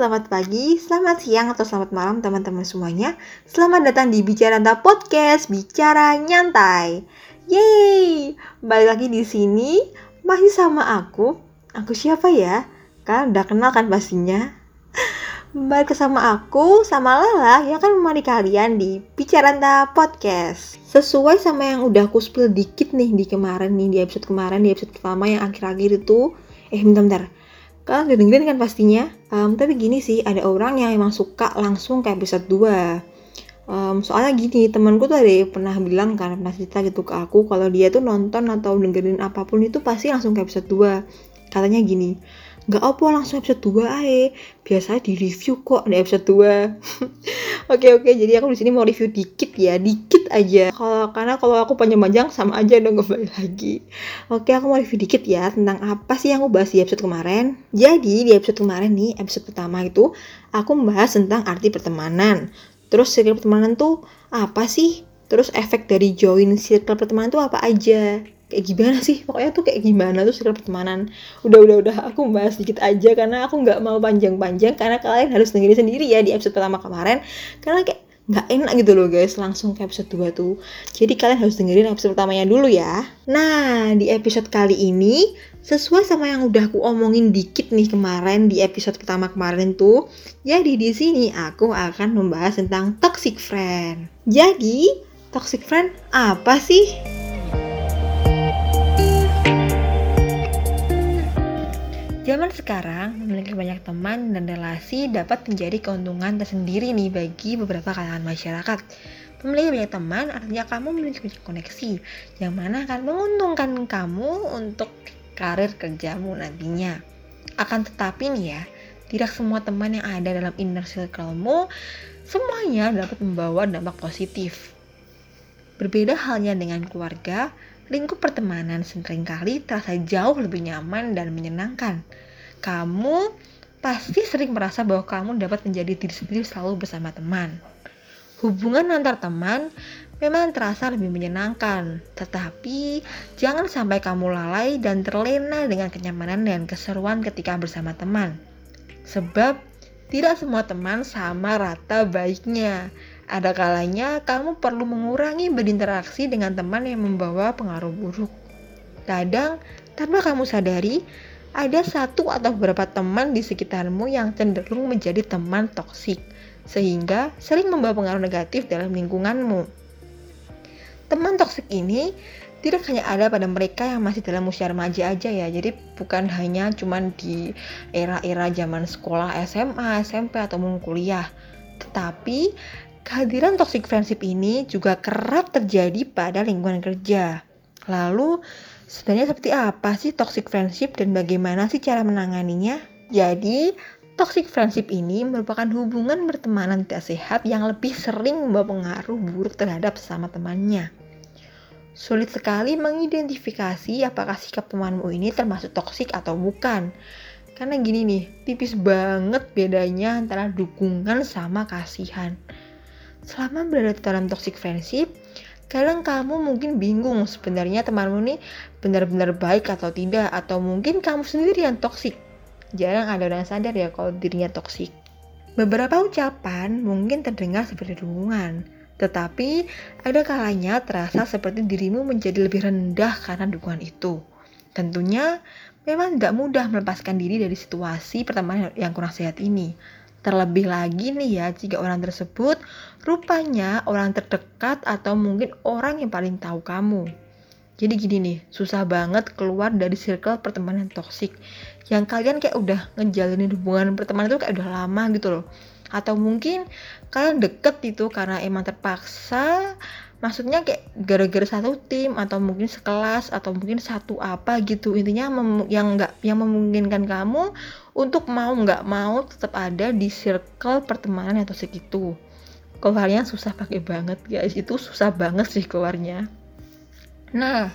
selamat pagi, selamat siang, atau selamat malam teman-teman semuanya. Selamat datang di Bicara Anda Podcast, Bicara Nyantai. Yeay, balik lagi di sini, masih sama aku. Aku siapa ya? Kan udah kenal kan pastinya. Balik sama aku, sama Lala, yang akan menemani kalian di Bicara Anda Podcast. Sesuai sama yang udah aku spill dikit nih di kemarin nih, di episode kemarin, di episode pertama yang akhir-akhir itu. Eh, bentar-bentar kalian dengerin kan pastinya. Um, tapi gini sih ada orang yang emang suka langsung ke episode 2 um, soalnya gini temanku tuh ada yang pernah bilang kan pernah cerita gitu ke aku kalau dia tuh nonton atau dengerin apa pun itu pasti langsung ke episode 2 katanya gini nggak apa langsung episode 2 ae. Biasa di review kok di episode 2 oke oke jadi aku di sini mau review dikit ya dikit aja. Kalau karena kalau aku panjang-panjang sama aja dong kembali lagi. Oke aku mau review dikit ya tentang apa sih yang aku bahas di episode kemarin. Jadi di episode kemarin nih episode pertama itu aku membahas tentang arti pertemanan. Terus circle pertemanan tuh apa sih? Terus efek dari join circle pertemanan tuh apa aja kayak gimana sih? Pokoknya tuh kayak gimana tuh circle pertemanan. Udah udah udah aku bahas sedikit aja karena aku nggak mau panjang-panjang karena kalian harus dengerin sendiri ya di episode pertama kemarin. Karena kayak nggak enak gitu loh guys langsung ke episode 2 tuh. Jadi kalian harus dengerin episode pertamanya dulu ya. Nah di episode kali ini sesuai sama yang udah aku omongin dikit nih kemarin di episode pertama kemarin tuh jadi di sini aku akan membahas tentang toxic friend. Jadi toxic friend apa sih Zaman sekarang, memiliki banyak teman dan relasi dapat menjadi keuntungan tersendiri nih bagi beberapa kalangan masyarakat. Memiliki banyak teman artinya kamu memiliki banyak koneksi, yang mana akan menguntungkan kamu untuk karir kerjamu nantinya. Akan tetapi nih ya, tidak semua teman yang ada dalam inner circle-mu semuanya dapat membawa dampak positif. Berbeda halnya dengan keluarga, lingkup pertemanan sering kali terasa jauh lebih nyaman dan menyenangkan. Kamu pasti sering merasa bahwa kamu dapat menjadi diri sendiri selalu bersama teman. Hubungan antar teman memang terasa lebih menyenangkan, tetapi jangan sampai kamu lalai dan terlena dengan kenyamanan dan keseruan ketika bersama teman. Sebab tidak semua teman sama rata baiknya. Ada kalanya kamu perlu mengurangi berinteraksi dengan teman yang membawa pengaruh buruk. Kadang, tanpa kamu sadari, ada satu atau beberapa teman di sekitarmu yang cenderung menjadi teman toksik, sehingga sering membawa pengaruh negatif dalam lingkunganmu. Teman toksik ini tidak hanya ada pada mereka yang masih dalam usia remaja aja ya. Jadi bukan hanya cuman di era-era zaman sekolah SMA, SMP atau kuliah. Tetapi Kehadiran toxic friendship ini juga kerap terjadi pada lingkungan kerja. Lalu, sebenarnya seperti apa sih toxic friendship dan bagaimana sih cara menanganinya? Jadi, toxic friendship ini merupakan hubungan bertemanan tidak sehat yang lebih sering membawa pengaruh buruk terhadap sesama temannya. Sulit sekali mengidentifikasi apakah sikap temanmu ini termasuk toksik atau bukan. Karena gini nih, tipis banget bedanya antara dukungan sama kasihan. Selama berada dalam toxic friendship, kadang kamu mungkin bingung sebenarnya temanmu nih benar-benar baik atau tidak atau mungkin kamu sendiri yang toksik. Jarang ada orang sadar ya kalau dirinya toksik. Beberapa ucapan mungkin terdengar seperti dukungan, tetapi ada kalanya terasa seperti dirimu menjadi lebih rendah karena dukungan itu. Tentunya memang tidak mudah melepaskan diri dari situasi pertemanan yang kurang sehat ini. Terlebih lagi nih ya, jika orang tersebut rupanya orang terdekat atau mungkin orang yang paling tahu kamu. Jadi gini nih, susah banget keluar dari circle pertemanan toksik yang kalian kayak udah ngejalanin hubungan pertemanan itu kayak udah lama gitu loh. Atau mungkin kalian deket itu karena emang terpaksa maksudnya kayak gara-gara satu tim atau mungkin sekelas atau mungkin satu apa gitu. Intinya yang nggak yang memungkinkan kamu untuk mau nggak mau tetap ada di circle pertemanan atau segitu keluarnya susah pakai banget guys. Itu susah banget sih keluarnya. Nah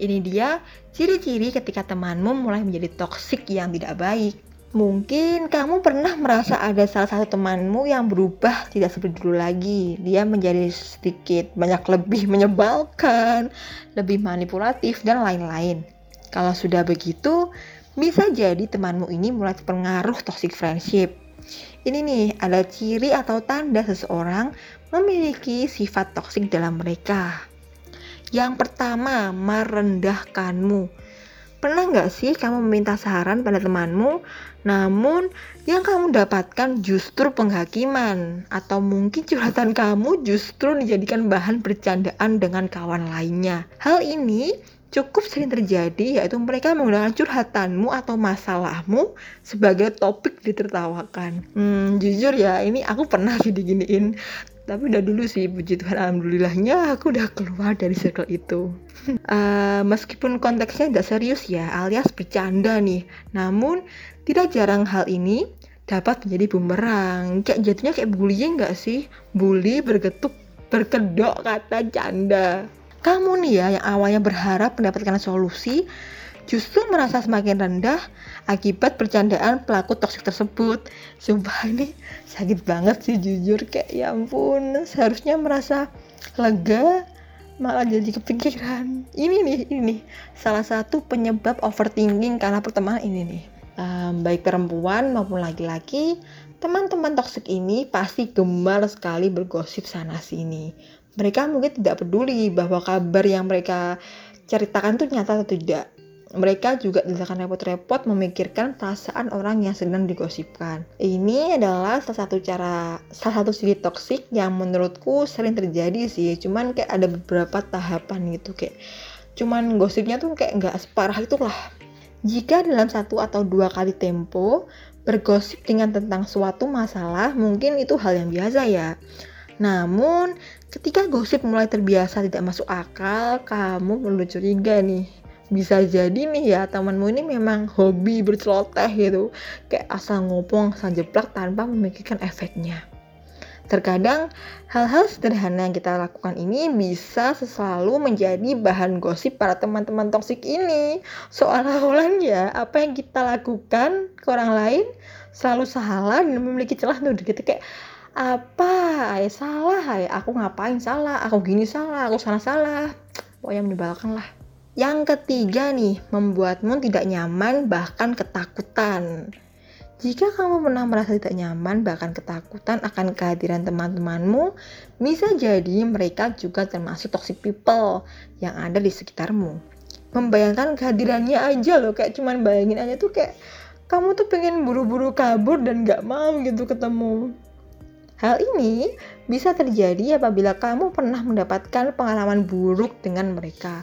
ini dia ciri-ciri ketika temanmu mulai menjadi toksik yang tidak baik Mungkin kamu pernah merasa ada salah satu temanmu yang berubah tidak seperti dulu lagi. Dia menjadi sedikit banyak lebih menyebalkan, lebih manipulatif, dan lain-lain. Kalau sudah begitu, bisa jadi temanmu ini mulai terpengaruh toxic friendship. Ini nih, ada ciri atau tanda seseorang memiliki sifat toksik dalam mereka. Yang pertama, merendahkanmu. Pernah nggak sih kamu meminta saran pada temanmu, namun yang kamu dapatkan justru penghakiman, atau mungkin curhatan kamu justru dijadikan bahan bercandaan dengan kawan lainnya. Hal ini cukup sering terjadi yaitu mereka menggunakan curhatanmu atau masalahmu sebagai topik ditertawakan. Hmm, jujur ya, ini aku pernah sih diginiin tapi udah dulu sih puji Tuhan alhamdulillahnya aku udah keluar dari circle itu. Uh, meskipun konteksnya tidak serius ya alias bercanda nih. Namun tidak jarang hal ini dapat menjadi bumerang. Kayak jatuhnya kayak bullying nggak sih? Bully bergetuk berkedok kata canda. Kamu nih ya yang awalnya berharap mendapatkan solusi justru merasa semakin rendah akibat bercandaan pelaku toksik tersebut. Sumpah ini sakit banget sih jujur kayak ya ampun seharusnya merasa lega malah jadi kepikiran. Ini nih, ini nih salah satu penyebab overthinking karena pertemanan ini nih. Um, baik perempuan maupun laki-laki, teman-teman toksik ini pasti gemar sekali bergosip sana sini. Mereka mungkin tidak peduli bahwa kabar yang mereka ceritakan itu nyata atau tidak mereka juga tidak akan repot-repot memikirkan perasaan orang yang sedang digosipkan. Ini adalah salah satu cara, salah satu sisi toksik yang menurutku sering terjadi sih. Cuman kayak ada beberapa tahapan gitu kayak, cuman gosipnya tuh kayak nggak separah itulah. Jika dalam satu atau dua kali tempo bergosip dengan tentang suatu masalah, mungkin itu hal yang biasa ya. Namun, ketika gosip mulai terbiasa tidak masuk akal, kamu perlu curiga nih bisa jadi nih ya temanmu ini memang hobi berceloteh gitu. Kayak asal ngopong asal jeplak tanpa memikirkan efeknya. Terkadang hal-hal sederhana yang kita lakukan ini bisa selalu menjadi bahan gosip para teman-teman toksik ini. Seolah-olah ya apa yang kita lakukan ke orang lain selalu salah dan memiliki celah tuh. Gitu kayak apa? Ya salah ya aku ngapain salah? Aku gini salah aku salah salah pokoknya menyebalkan lah yang ketiga nih, membuatmu tidak nyaman bahkan ketakutan. Jika kamu pernah merasa tidak nyaman bahkan ketakutan akan kehadiran teman-temanmu, bisa jadi mereka juga termasuk toxic people yang ada di sekitarmu. Membayangkan kehadirannya aja loh, kayak cuman bayangin aja tuh kayak kamu tuh pengen buru-buru kabur dan gak mau gitu ketemu. Hal ini bisa terjadi apabila kamu pernah mendapatkan pengalaman buruk dengan mereka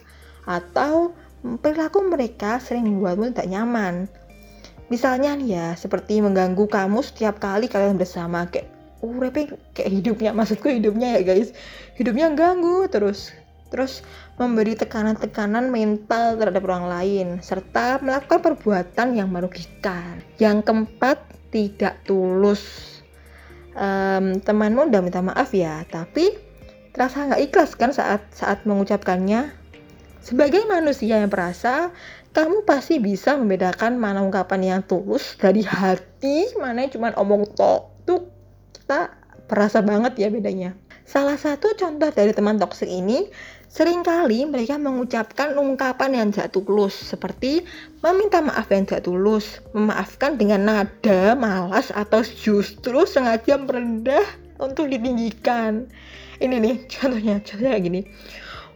atau perilaku mereka sering membuatmu tidak nyaman. Misalnya ya, seperti mengganggu kamu setiap kali kalian bersama. Kayak oh kayak hidupnya maksudku hidupnya ya guys. Hidupnya ganggu terus. Terus memberi tekanan-tekanan mental terhadap orang lain serta melakukan perbuatan yang merugikan. Yang keempat tidak tulus. Um, temanmu udah minta maaf ya tapi terasa nggak ikhlas kan saat saat mengucapkannya sebagai manusia yang perasa, kamu pasti bisa membedakan mana ungkapan yang tulus dari hati, mana yang cuma omong tok. Tuh kita perasa banget ya bedanya. Salah satu contoh dari teman toksik ini, sering kali mereka mengucapkan ungkapan yang tidak tulus, seperti meminta maaf yang tidak tulus, memaafkan dengan nada malas atau justru sengaja merendah untuk ditinggikan. Ini nih contohnya, contohnya gini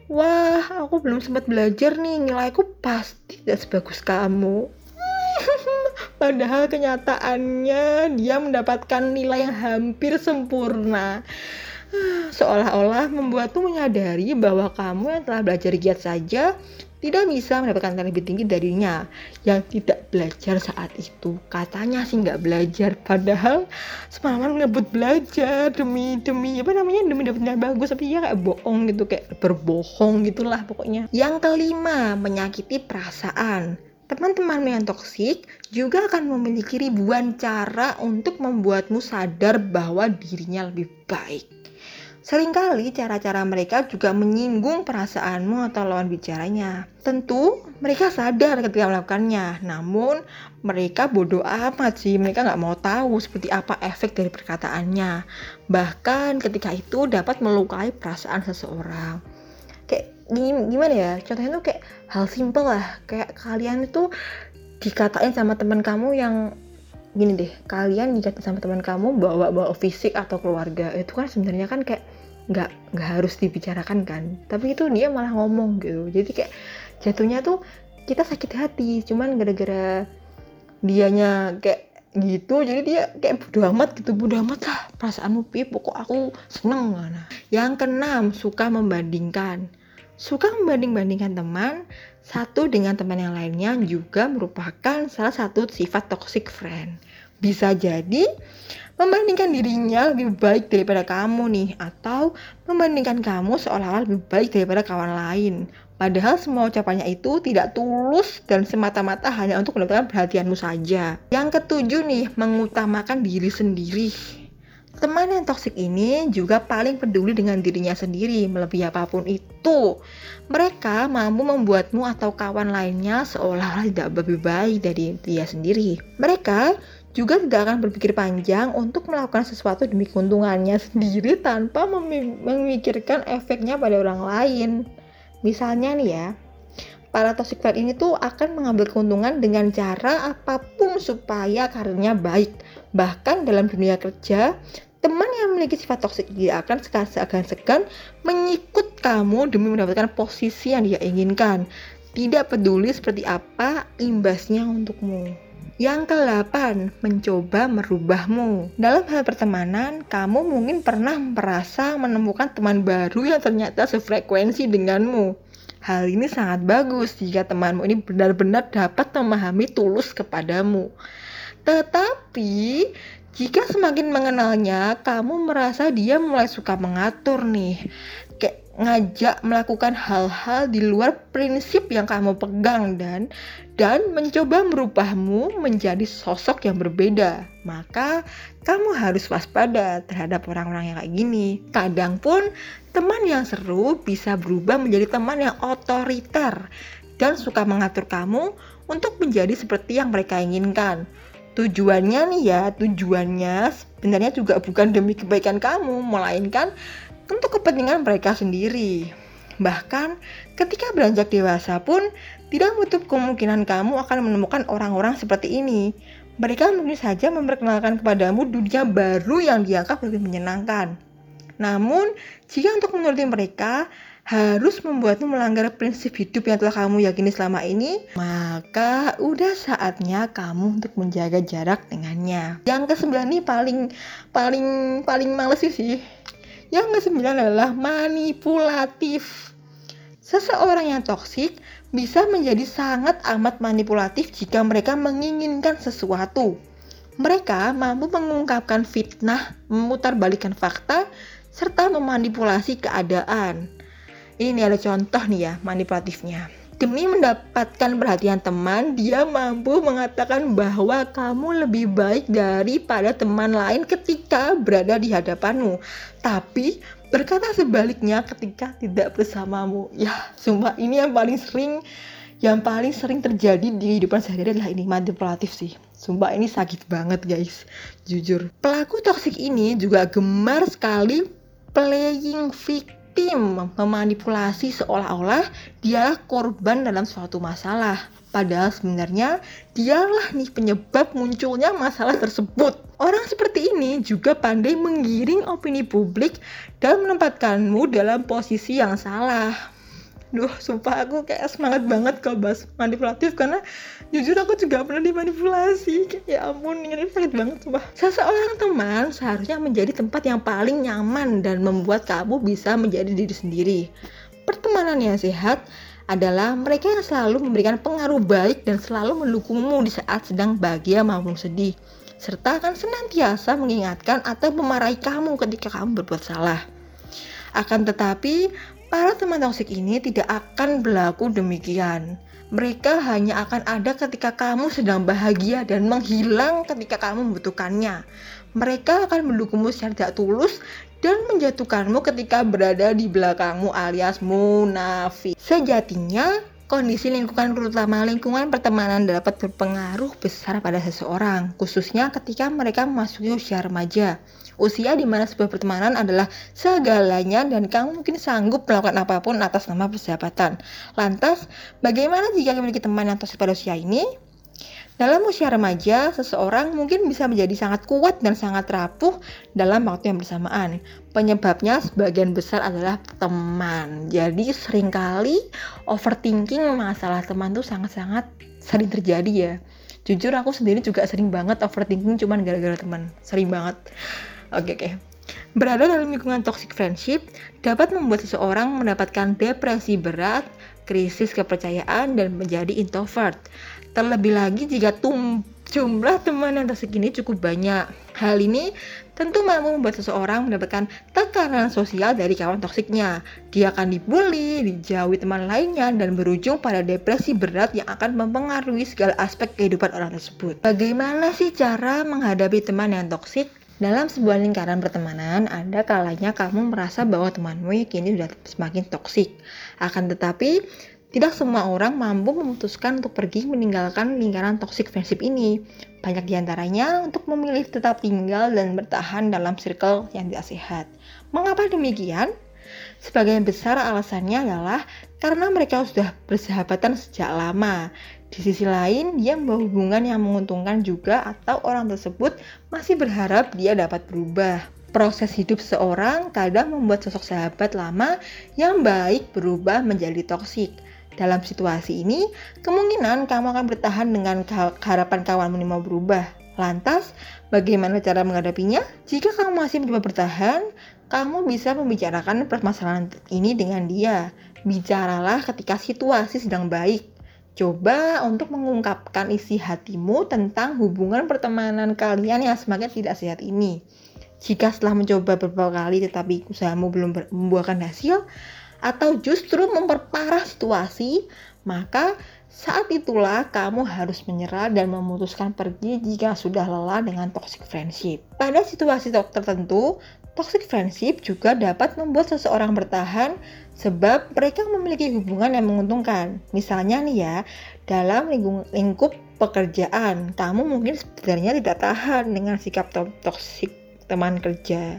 wah aku belum sempat belajar nih. Nilaiku pasti tidak sebagus kamu. Padahal kenyataannya dia mendapatkan nilai yang hampir sempurna seolah-olah membuatmu menyadari bahwa kamu yang telah belajar giat saja tidak bisa mendapatkan nilai lebih tinggi darinya yang tidak belajar saat itu. Katanya sih nggak belajar padahal semalam ngebut belajar demi demi apa namanya demi dapat nilai bagus tapi ya kayak bohong gitu kayak berbohong gitulah pokoknya. Yang kelima menyakiti perasaan. Teman-teman yang toksik juga akan memiliki ribuan cara untuk membuatmu sadar bahwa dirinya lebih baik. Seringkali cara-cara mereka juga menyinggung perasaanmu atau lawan bicaranya. Tentu mereka sadar ketika melakukannya, namun mereka bodoh amat sih. Mereka nggak mau tahu seperti apa efek dari perkataannya. Bahkan ketika itu dapat melukai perasaan seseorang. Kayak gimana ya? Contohnya tuh kayak hal simpel lah. Kayak kalian itu dikatain sama teman kamu yang gini deh kalian jika sama teman kamu bawa bawa fisik atau keluarga itu kan sebenarnya kan kayak nggak nggak harus dibicarakan kan. Tapi itu dia malah ngomong gitu. Jadi kayak jatuhnya tuh kita sakit hati cuman gara-gara dianya kayak gitu jadi dia kayak bodo amat gitu bodo amat lah. Perasaanmu pi pokok aku seneng mana yang keenam suka membandingkan. Suka membanding-bandingkan teman satu dengan teman yang lainnya juga merupakan salah satu sifat toxic friend bisa jadi membandingkan dirinya lebih baik daripada kamu nih atau membandingkan kamu seolah-olah lebih baik daripada kawan lain. Padahal semua ucapannya itu tidak tulus dan semata-mata hanya untuk mendapatkan perhatianmu saja. Yang ketujuh nih, mengutamakan diri sendiri. Teman yang toksik ini juga paling peduli dengan dirinya sendiri, melebihi apa pun itu. Mereka mampu membuatmu atau kawan lainnya seolah-olah tidak lebih baik dari dia sendiri. Mereka juga tidak akan berpikir panjang untuk melakukan sesuatu demi keuntungannya sendiri tanpa memikirkan efeknya pada orang lain. Misalnya nih ya, para toxic friend ini tuh akan mengambil keuntungan dengan cara apa pun supaya karirnya baik. Bahkan dalam dunia kerja, Teman yang memiliki sifat toksik dia akan segan-segan mengikut kamu demi mendapatkan posisi yang dia inginkan. Tidak peduli seperti apa imbasnya untukmu. Yang ke-8, mencoba merubahmu. Dalam hal pertemanan, kamu mungkin pernah merasa menemukan teman baru yang ternyata sefrekuensi denganmu. Hal ini sangat bagus jika temanmu ini benar-benar dapat memahami tulus kepadamu. Tetapi, jika semakin mengenalnya, kamu merasa dia mulai suka mengatur nih. Ngajak melakukan hal-hal di luar prinsip yang kamu pegang dan dan mencoba merubahmu menjadi sosok yang berbeda. Maka kamu harus waspada terhadap orang-orang yang kayak gini. Kadang pun teman yang seru bisa berubah menjadi teman yang otoriter dan suka mengatur kamu untuk menjadi seperti yang mereka inginkan tujuannya nih ya tujuannya sebenarnya juga bukan demi kebaikan kamu melainkan untuk kepentingan mereka sendiri bahkan ketika beranjak dewasa pun tidak menutup kemungkinan kamu akan menemukan orang-orang seperti ini mereka mungkin saja memperkenalkan kepadamu dunia baru yang dianggap lebih menyenangkan namun jika untuk menuruti mereka harus membuatmu melanggar prinsip hidup yang telah kamu yakini selama ini, maka udah saatnya kamu untuk menjaga jarak dengannya. Yang kesembilan ini paling paling paling males sih. Yang kesembilan adalah manipulatif. Seseorang yang toksik bisa menjadi sangat amat manipulatif jika mereka menginginkan sesuatu. Mereka mampu mengungkapkan fitnah, memutarbalikkan fakta, serta memanipulasi keadaan. Ini ada contoh nih ya manipulatifnya. Demi mendapatkan perhatian teman, dia mampu mengatakan bahwa kamu lebih baik daripada teman lain ketika berada di hadapanmu. Tapi berkata sebaliknya ketika tidak bersamamu. Ya, sumpah ini yang paling sering yang paling sering terjadi di kehidupan sehari-hari adalah ini manipulatif sih. Sumpah ini sakit banget guys, jujur. Pelaku toksik ini juga gemar sekali playing victim tim memanipulasi seolah-olah dialah korban dalam suatu masalah. Padahal sebenarnya dialah nih penyebab munculnya masalah tersebut. Orang seperti ini juga pandai menggiring opini publik dan menempatkanmu dalam posisi yang salah duh sumpah aku kayak semangat banget kalau bahas manipulatif karena jujur aku juga pernah dimanipulasi. Ya ampun ini sakit banget sumpah. Seseorang teman seharusnya menjadi tempat yang paling nyaman dan membuat kamu bisa menjadi diri sendiri. Pertemanan yang sehat adalah mereka yang selalu memberikan pengaruh baik dan selalu mendukungmu di saat sedang bahagia maupun sedih. Serta akan senantiasa mengingatkan atau memarahi kamu ketika kamu berbuat salah. Akan tetapi Para teman toksik ini tidak akan berlaku demikian. Mereka hanya akan ada ketika kamu sedang bahagia dan menghilang ketika kamu membutuhkannya. Mereka akan mendukungmu secara tidak tulus dan menjatuhkanmu ketika berada di belakangmu alias munafik. Sejatinya, kondisi lingkungan terutama lingkungan pertemanan dapat berpengaruh besar pada seseorang, khususnya ketika mereka memasuki usia remaja. Usia di mana sebuah pertemanan adalah segalanya dan kamu mungkin sanggup melakukan apa pun atas nama persahabatan. Lantas, bagaimana jika memiliki teman yang toksik pada usia ini? Dalam usia remaja, seseorang mungkin bisa menjadi sangat kuat dan sangat rapuh dalam waktu yang bersamaan. Penyebabnya sebagian besar adalah teman. Jadi sering kali overthinking masalah teman tuh sangat-sangat sering terjadi ya. Jujur aku sendiri juga sering banget overthinking cuman gara-gara teman. Sering banget. Oke oke. Berada dalam lingkungan toxic friendship dapat membuat seseorang mendapatkan depresi berat, krisis kepercayaan, dan menjadi introvert. Terlebih lagi jika tum jumlah teman yang tersegini cukup banyak. Hal ini tentu mampu membuat seseorang mendapatkan tekanan sosial dari kawan toksiknya. Dia akan dibully, dijauhi teman lainnya, dan berujung pada depresi berat yang akan mempengaruhi segala aspek kehidupan orang tersebut. Bagaimana sih cara menghadapi teman yang toksik? Dalam sebuah lingkaran pertemanan, ada kalanya kamu merasa bahwa temanmu kini sudah semakin toksik. Akan tetapi, tidak semua orang mampu memutuskan untuk pergi meninggalkan lingkaran toxic friendship ini. Banyak di antaranya untuk memilih tetap tinggal dan bertahan dalam circle yang tidak sehat. Mengapa demikian? Sebagian besar alasannya adalah karena mereka sudah bersahabatan sejak lama. Di sisi lain, dia membawa hubungan yang menguntungkan juga atau orang tersebut masih berharap dia dapat berubah. Proses hidup seseorang kadang membuat sosok sahabat lama yang baik berubah menjadi toksik. Dalam situasi ini, kemungkinan kamu akan bertahan dengan harapan kawanmu mau berubah. Lantas, bagaimana cara menghadapinya? Jika kamu masih mencoba bertahan, kamu bisa membicarakan permasalahan ini dengan dia. Bicaralah ketika situasi sedang baik. Coba untuk mengungkapkan isi hatimu tentang hubungan pertemanan kalian yang semakin tidak sehat ini. Jika setelah mencoba beberapa kali tetapi usahamu belum membuahkan hasil, atau justru memperparah situasi, maka saat itulah kamu harus menyerah dan memutuskan pergi jika sudah lelah dengan toxic friendship. Pada situasi tertentu, toxic friendship juga dapat membuat seseorang bertahan sebab mereka memiliki hubungan yang menguntungkan. Misalnya nih ya, dalam lingkup pekerjaan, kamu mungkin sebenarnya tidak tahan dengan sikap toxic teman kerja.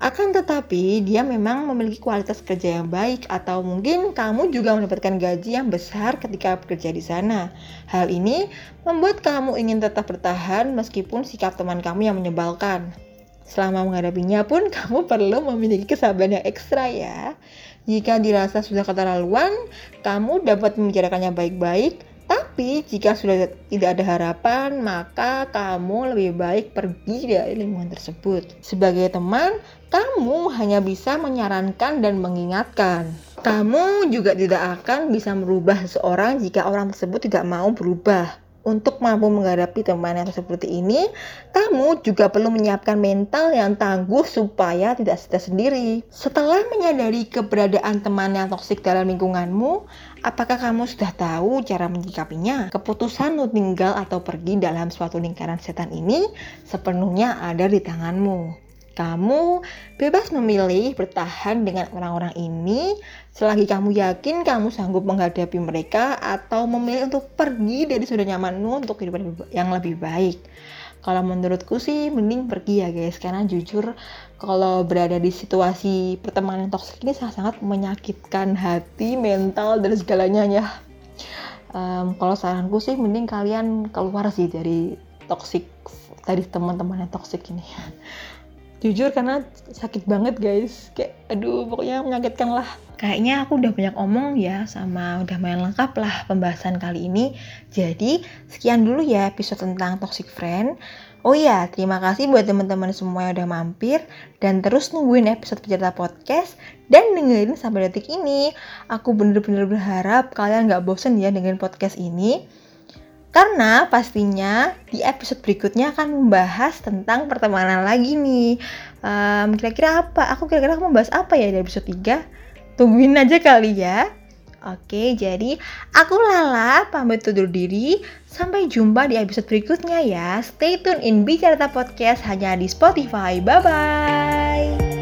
Akan tetapi, dia memang memiliki kualitas kerja yang baik atau mungkin kamu juga mendapatkan gaji yang besar ketika bekerja di sana. Hal ini membuat kamu ingin tetap bertahan meskipun sikap teman kamu yang menyebalkan. Selama menghadapinya pun kamu perlu memiliki kesabaran yang ekstra ya. Jika dirasa sudah keterlaluan, kamu dapat membicarakannya baik-baik tapi jika sudah tidak ada harapan, maka kamu lebih baik pergi dari lingkungan tersebut. Sebagai teman, kamu hanya bisa menyarankan dan mengingatkan. Kamu juga tidak akan bisa merubah seseorang jika orang tersebut tidak mau berubah. Untuk mampu menghadapi teman yang seperti ini, kamu juga perlu menyiapkan mental yang tangguh supaya tidak stres sendiri. Setelah menyadari keberadaan teman yang toksik dalam lingkunganmu, apakah kamu sudah tahu cara menyikapinya? Keputusan untuk tinggal atau pergi dalam suatu lingkaran setan ini sepenuhnya ada di tanganmu. Kamu bebas memilih bertahan dengan orang-orang ini selagi kamu yakin kamu sanggup menghadapi mereka atau memilih untuk pergi dari zona nyamanmu untuk kehidupan yang lebih baik. Kalau menurutku sih mending pergi ya guys karena jujur kalau berada di situasi pertemanan toksik ini sangat-sangat menyakitkan hati, mental dan segalanya ya. Um, kalau saranku sih mending kalian keluar sih dari toksik dari teman-teman yang toksik ini jujur karena sakit banget guys kayak aduh pokoknya menyakitkan lah kayaknya aku udah banyak omong ya sama udah main lengkap lah pembahasan kali ini jadi sekian dulu ya episode tentang toxic friend Oh iya, terima kasih buat teman-teman semua yang udah mampir dan terus nungguin episode pecerita podcast dan dengerin sampai detik ini. Aku bener-bener berharap kalian gak bosen ya dengan podcast ini. Karena pastinya di episode berikutnya akan membahas tentang pertemanan lagi nih. Um, kira-kira apa? Aku kira-kira mau bahas apa ya di episode 3? Tungguin aja kali ya. Oke, jadi aku Lala pamit tidur diri. Sampai jumpa di episode berikutnya ya. Stay tune in Bicara Podcast hanya di Spotify. Bye-bye.